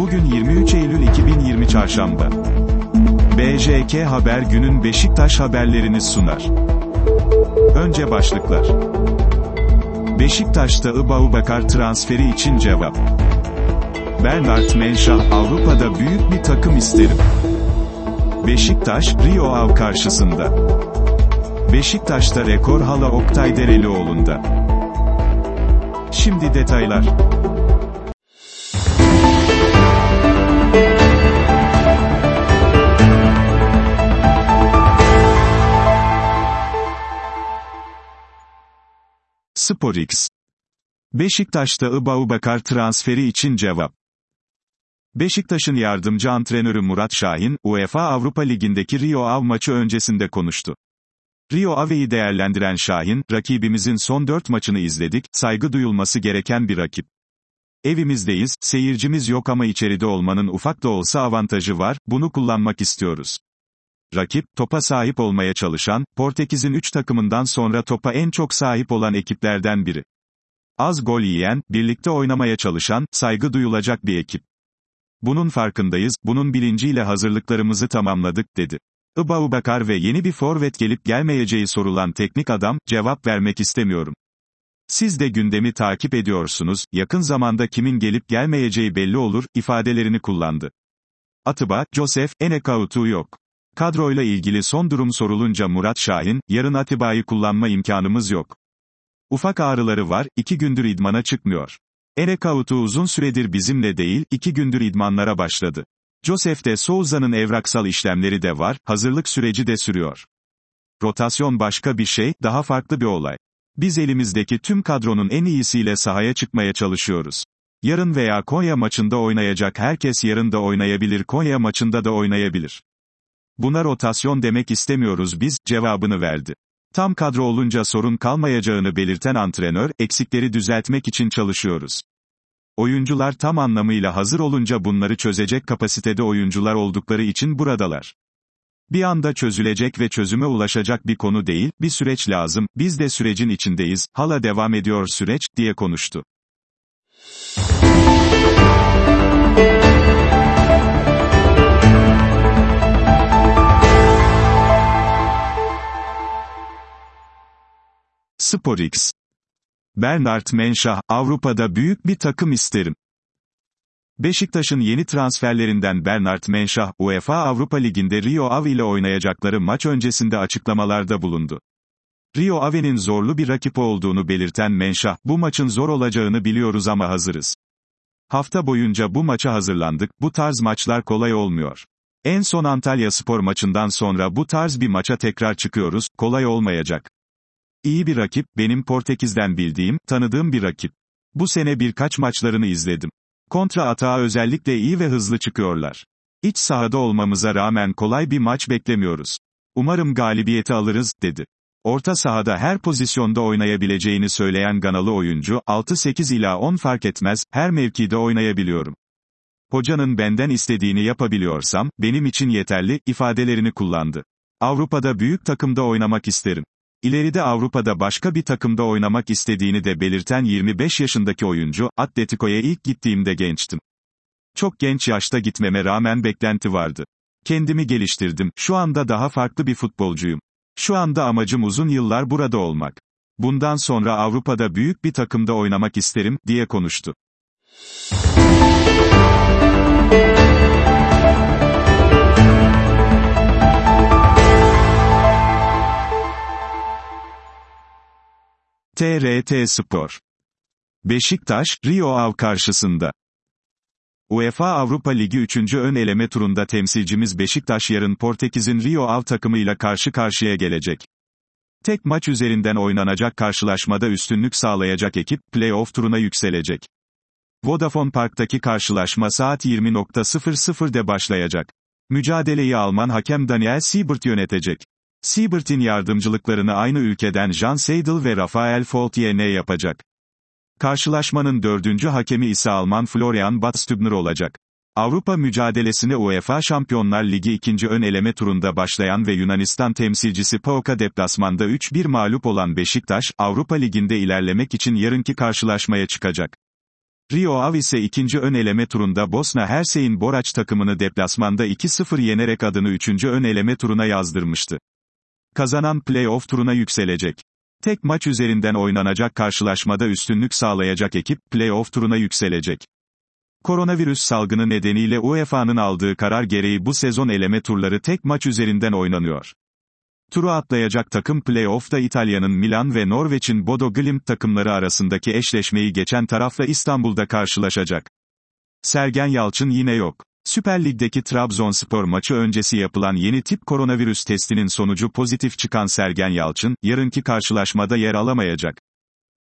Bugün 23 Eylül 2020 Çarşamba. BJK Haber günün Beşiktaş haberlerini sunar. Önce başlıklar. Beşiktaş'ta Ibaubakar transferi için cevap. Bernard Menşah Avrupa'da büyük bir takım isterim. Beşiktaş, Rio Av karşısında. Beşiktaş'ta rekor hala Oktay Derelioğlu'nda. Şimdi detaylar. SporX. Beşiktaş'ta Ibaubakar transferi için cevap. Beşiktaş'ın yardımcı antrenörü Murat Şahin, UEFA Avrupa Ligi'ndeki Rio Av maçı öncesinde konuştu. Rio Ave'yi değerlendiren Şahin, rakibimizin son dört maçını izledik, saygı duyulması gereken bir rakip. Evimizdeyiz, seyircimiz yok ama içeride olmanın ufak da olsa avantajı var, bunu kullanmak istiyoruz. Rakip, topa sahip olmaya çalışan, Portekiz'in 3 takımından sonra topa en çok sahip olan ekiplerden biri. Az gol yiyen, birlikte oynamaya çalışan, saygı duyulacak bir ekip. Bunun farkındayız, bunun bilinciyle hazırlıklarımızı tamamladık, dedi. Ibaubakar ve yeni bir forvet gelip gelmeyeceği sorulan teknik adam, cevap vermek istemiyorum. Siz de gündemi takip ediyorsunuz, yakın zamanda kimin gelip gelmeyeceği belli olur, ifadelerini kullandı. Atıba, Joseph, Enekautu yok. Kadroyla ilgili son durum sorulunca Murat Şahin, yarın Atiba'yı kullanma imkanımız yok. Ufak ağrıları var, iki gündür idmana çıkmıyor. Enekautu uzun süredir bizimle değil, iki gündür idmanlara başladı. Joseph de Souza'nın evraksal işlemleri de var, hazırlık süreci de sürüyor. Rotasyon başka bir şey, daha farklı bir olay. Biz elimizdeki tüm kadronun en iyisiyle sahaya çıkmaya çalışıyoruz. Yarın veya Konya maçında oynayacak herkes yarın da oynayabilir Konya maçında da oynayabilir. Buna rotasyon demek istemiyoruz biz, cevabını verdi. Tam kadro olunca sorun kalmayacağını belirten antrenör, eksikleri düzeltmek için çalışıyoruz. Oyuncular tam anlamıyla hazır olunca bunları çözecek kapasitede oyuncular oldukları için buradalar. Bir anda çözülecek ve çözüme ulaşacak bir konu değil, bir süreç lazım, biz de sürecin içindeyiz, hala devam ediyor süreç, diye konuştu. SporX. Bernard Menşah, Avrupa'da büyük bir takım isterim. Beşiktaş'ın yeni transferlerinden Bernard Menşah, UEFA Avrupa Ligi'nde Rio Ave ile oynayacakları maç öncesinde açıklamalarda bulundu. Rio Ave'nin zorlu bir rakip olduğunu belirten Menşah, bu maçın zor olacağını biliyoruz ama hazırız. Hafta boyunca bu maça hazırlandık, bu tarz maçlar kolay olmuyor. En son Antalya spor maçından sonra bu tarz bir maça tekrar çıkıyoruz, kolay olmayacak. İyi bir rakip, benim Portekiz'den bildiğim, tanıdığım bir rakip. Bu sene birkaç maçlarını izledim. Kontra atağa özellikle iyi ve hızlı çıkıyorlar. İç sahada olmamıza rağmen kolay bir maç beklemiyoruz. Umarım galibiyeti alırız, dedi. Orta sahada her pozisyonda oynayabileceğini söyleyen Ganalı oyuncu, 6-8 ila 10 fark etmez, her mevkide oynayabiliyorum. Hocanın benden istediğini yapabiliyorsam, benim için yeterli, ifadelerini kullandı. Avrupa'da büyük takımda oynamak isterim. İleride Avrupa'da başka bir takımda oynamak istediğini de belirten 25 yaşındaki oyuncu, Atletico'ya ilk gittiğimde gençtim. Çok genç yaşta gitmeme rağmen beklenti vardı. Kendimi geliştirdim, şu anda daha farklı bir futbolcuyum. Şu anda amacım uzun yıllar burada olmak. Bundan sonra Avrupa'da büyük bir takımda oynamak isterim, diye konuştu. TRT Spor. Beşiktaş, Rio Av karşısında. UEFA Avrupa Ligi 3. ön eleme turunda temsilcimiz Beşiktaş yarın Portekiz'in Rio Av takımıyla karşı karşıya gelecek. Tek maç üzerinden oynanacak karşılaşmada üstünlük sağlayacak ekip, playoff turuna yükselecek. Vodafone Park'taki karşılaşma saat 20.00'de başlayacak. Mücadeleyi Alman hakem Daniel Siebert yönetecek. Siebert'in yardımcılıklarını aynı ülkeden Jean Seidel ve Rafael Foltier yapacak. Karşılaşmanın dördüncü hakemi ise Alman Florian Badstübner olacak. Avrupa mücadelesine UEFA Şampiyonlar Ligi ikinci ön eleme turunda başlayan ve Yunanistan temsilcisi PAOK'a deplasmanda 3-1 mağlup olan Beşiktaş, Avrupa Ligi'nde ilerlemek için yarınki karşılaşmaya çıkacak. Rio Ave ise ikinci ön eleme turunda Bosna Hersey'in Boraç takımını deplasmanda 2-0 yenerek adını üçüncü ön eleme turuna yazdırmıştı. Kazanan play-off turuna yükselecek. Tek maç üzerinden oynanacak karşılaşmada üstünlük sağlayacak ekip, play-off turuna yükselecek. Koronavirüs salgını nedeniyle UEFA'nın aldığı karar gereği bu sezon eleme turları tek maç üzerinden oynanıyor. Turu atlayacak takım play-off'ta İtalya'nın Milan ve Norveç'in Bodo Glimt takımları arasındaki eşleşmeyi geçen tarafla İstanbul'da karşılaşacak. Sergen Yalçın yine yok. Süper Lig'deki Trabzonspor maçı öncesi yapılan yeni tip koronavirüs testinin sonucu pozitif çıkan Sergen Yalçın, yarınki karşılaşmada yer alamayacak.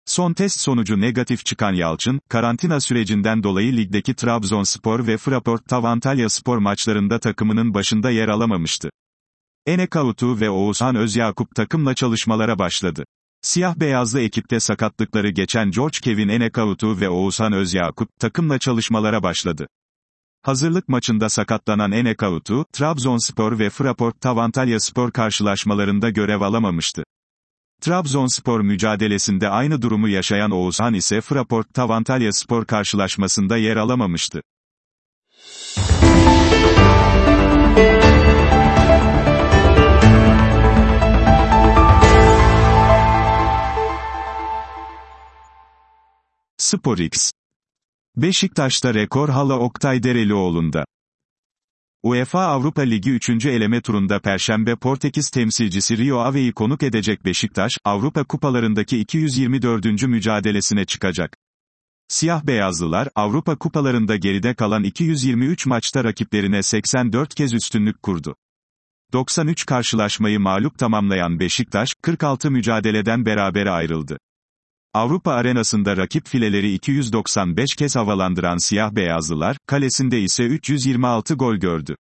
Son test sonucu negatif çıkan Yalçın, karantina sürecinden dolayı ligdeki Trabzonspor ve Fraport Tavantalya spor maçlarında takımının başında yer alamamıştı. Enekavutu ve Oğuzhan Özyakup takımla çalışmalara başladı. Siyah-beyazlı ekipte sakatlıkları geçen George Kevin Enekavutu ve Oğuzhan Özyakup, takımla çalışmalara başladı. Hazırlık maçında sakatlanan Enekavutu, Trabzonspor ve Fraport Tavantalya spor karşılaşmalarında görev alamamıştı. Trabzonspor mücadelesinde aynı durumu yaşayan Oğuzhan ise Fraport Tavantalya spor karşılaşmasında yer alamamıştı. SporX Beşiktaş'ta rekor hala Oktay Derelioğlu'nda. UEFA Avrupa Ligi 3. eleme turunda Perşembe Portekiz temsilcisi Rio Ave'yi konuk edecek Beşiktaş, Avrupa kupalarındaki 224. mücadelesine çıkacak. Siyah beyazlılar, Avrupa kupalarında geride kalan 223 maçta rakiplerine 84 kez üstünlük kurdu. 93 karşılaşmayı mağlup tamamlayan Beşiktaş, 46 mücadeleden berabere ayrıldı. Avrupa arenasında rakip fileleri 295 kez havalandıran siyah beyazlılar, kalesinde ise 326 gol gördü.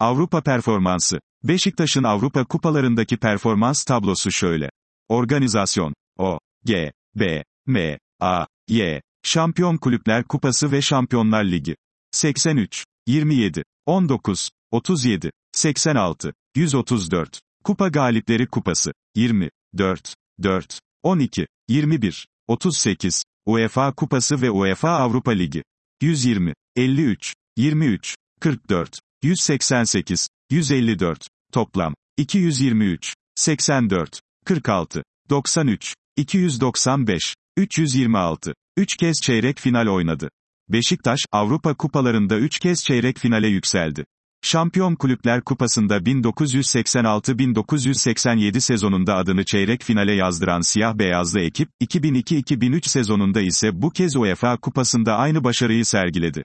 Avrupa performansı. Beşiktaş'ın Avrupa kupalarındaki performans tablosu şöyle. Organizasyon. O. G. B. M. A. Y. Şampiyon Kulüpler Kupası ve Şampiyonlar Ligi. 83. 27. 19. 37. 86. 134. Kupa Galipleri Kupası. 20. 4. 4. 12. 21, 38, UEFA Kupası ve UEFA Avrupa Ligi. 120, 53, 23, 44, 188, 154, toplam, 223, 84, 46, 93, 295, 326, 3 kez çeyrek final oynadı. Beşiktaş, Avrupa kupalarında 3 kez çeyrek finale yükseldi. Şampiyon Kulüpler Kupası'nda 1986-1987 sezonunda adını çeyrek finale yazdıran siyah-beyazlı ekip, 2002-2003 sezonunda ise bu kez UEFA Kupası'nda aynı başarıyı sergiledi.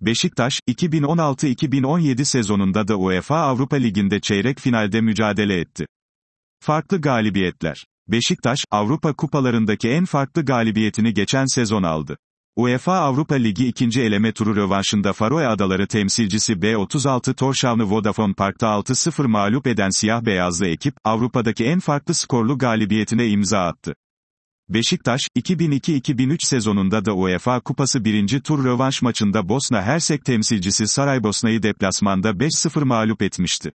Beşiktaş, 2016-2017 sezonunda da UEFA Avrupa Ligi'nde çeyrek finalde mücadele etti. Farklı galibiyetler. Beşiktaş, Avrupa kupalarındaki en farklı galibiyetini geçen sezon aldı. UEFA Avrupa Ligi ikinci eleme turu rövanşında Faroe Adaları temsilcisi B36 Torshavn'ı Vodafone Park'ta 6-0 mağlup eden siyah-beyazlı ekip, Avrupa'daki en farklı skorlu galibiyetine imza attı. Beşiktaş, 2002-2003 sezonunda da UEFA Kupası 1. tur rövanş maçında Bosna Hersek temsilcisi Saraybosna'yı deplasmanda 5-0 mağlup etmişti.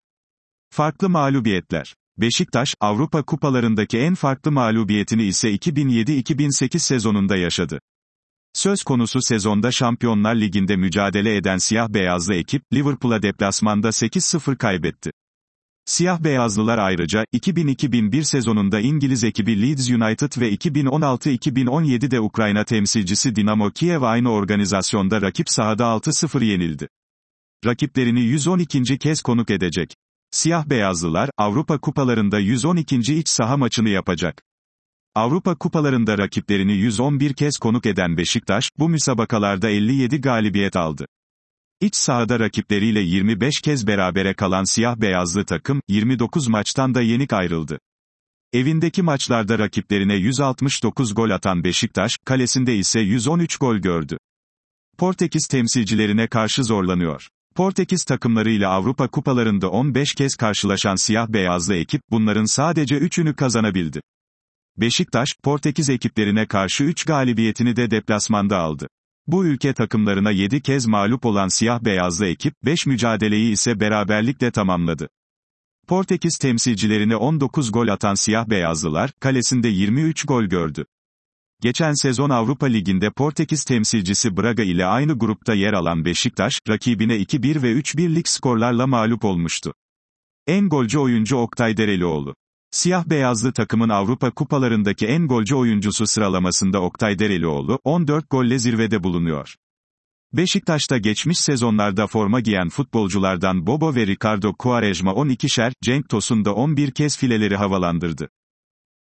Farklı mağlubiyetler. Beşiktaş, Avrupa kupalarındaki en farklı mağlubiyetini ise 2007-2008 sezonunda yaşadı. Söz konusu sezonda Şampiyonlar Ligi'nde mücadele eden siyah-beyazlı ekip, Liverpool'a deplasmanda 8-0 kaybetti. Siyah-beyazlılar ayrıca, 2000-2001 sezonunda İngiliz ekibi Leeds United ve 2016-2017'de Ukrayna temsilcisi Dinamo Kiev aynı organizasyonda rakip sahada 6-0 yenildi. Rakiplerini 112. kez konuk edecek. Siyah-beyazlılar, Avrupa kupalarında 112. iç saha maçını yapacak. Avrupa kupalarında rakiplerini 111 kez konuk eden Beşiktaş, bu müsabakalarda 57 galibiyet aldı. İç sahada rakipleriyle 25 kez berabere kalan siyah-beyazlı takım, 29 maçtan da yenik ayrıldı. Evindeki maçlarda rakiplerine 169 gol atan Beşiktaş, kalesinde ise 113 gol gördü. Portekiz temsilcilerine karşı zorlanıyor. Portekiz takımlarıyla Avrupa kupalarında 15 kez karşılaşan siyah-beyazlı ekip, bunların sadece 3'ünü kazanabildi. Beşiktaş, Portekiz ekiplerine karşı 3 galibiyetini de deplasmanda aldı. Bu ülke takımlarına 7 kez mağlup olan siyah-beyazlı ekip, 5 mücadeleyi ise beraberlikle tamamladı. Portekiz temsilcilerine 19 gol atan siyah-beyazlılar, kalesinde 23 gol gördü. Geçen sezon Avrupa Ligi'nde Portekiz temsilcisi Braga ile aynı grupta yer alan Beşiktaş, rakibine 2-1 ve 3-1'lik skorlarla mağlup olmuştu. En golcü oyuncu Oktay Derelioğlu. Siyah beyazlı takımın Avrupa kupalarındaki en golcü oyuncusu sıralamasında Oktay Derelioğlu, 14 golle zirvede bulunuyor. Beşiktaş'ta geçmiş sezonlarda forma giyen futbolculardan Bobo ve Ricardo Quaresma 12'şer, Cenk Tosun da 11 kez fileleri havalandırdı.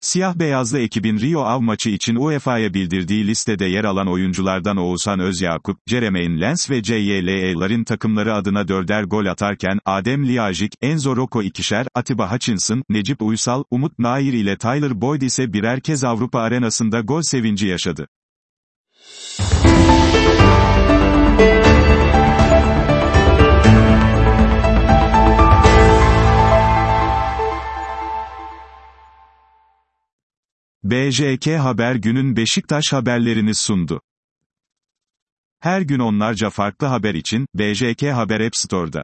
Siyah-beyazlı ekibin Rio Av maçı için UEFA'ya bildirdiği listede yer alan oyunculardan Oğuzhan Özyakup, Jeremaine Lens ve CYLE'ların takımları adına dörder gol atarken, Adem Liyajik, Enzo Rocco ikişer, Atiba Hutchinson, Necip Uysal, Umut Nair ile Tyler Boyd ise birer kez Avrupa arenasında gol sevinci yaşadı. BJK Haber günün Beşiktaş haberlerini sundu. Her gün onlarca farklı haber için BJK Haber App Store'da.